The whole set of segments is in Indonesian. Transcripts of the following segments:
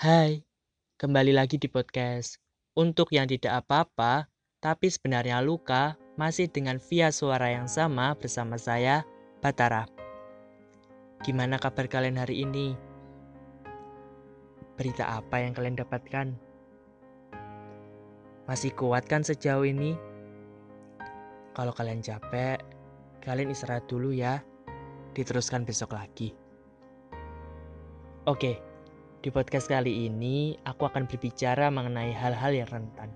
Hai, kembali lagi di podcast. Untuk yang tidak apa-apa, tapi sebenarnya luka, masih dengan via suara yang sama bersama saya, Batara. Gimana kabar kalian hari ini? Berita apa yang kalian dapatkan? Masih kuat kan sejauh ini? Kalau kalian capek, kalian istirahat dulu ya. Diteruskan besok lagi. Oke, di podcast kali ini aku akan berbicara mengenai hal-hal yang rentan.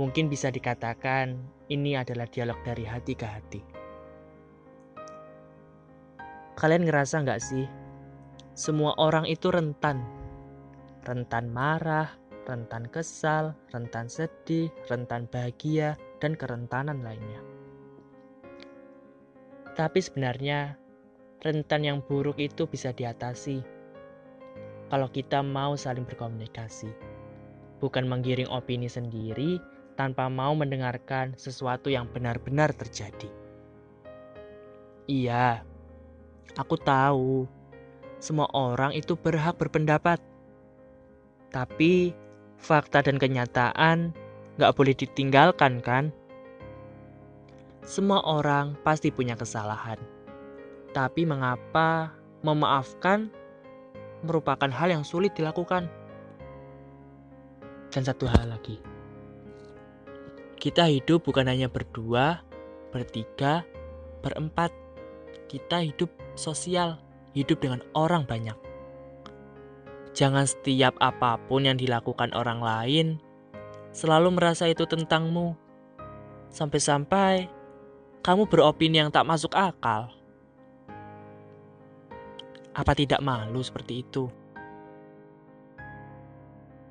Mungkin bisa dikatakan ini adalah dialog dari hati ke hati. Kalian ngerasa nggak sih? Semua orang itu rentan. Rentan marah, rentan kesal, rentan sedih, rentan bahagia, dan kerentanan lainnya. Tapi sebenarnya rentan yang buruk itu bisa diatasi kalau kita mau saling berkomunikasi, bukan menggiring opini sendiri tanpa mau mendengarkan sesuatu yang benar-benar terjadi. Iya, aku tahu semua orang itu berhak berpendapat, tapi fakta dan kenyataan gak boleh ditinggalkan, kan? Semua orang pasti punya kesalahan. Tapi mengapa memaafkan merupakan hal yang sulit dilakukan? Dan satu hal lagi. Kita hidup bukan hanya berdua, bertiga, berempat. Kita hidup sosial, hidup dengan orang banyak. Jangan setiap apa pun yang dilakukan orang lain selalu merasa itu tentangmu. Sampai-sampai kamu beropini yang tak masuk akal. Apa tidak malu seperti itu?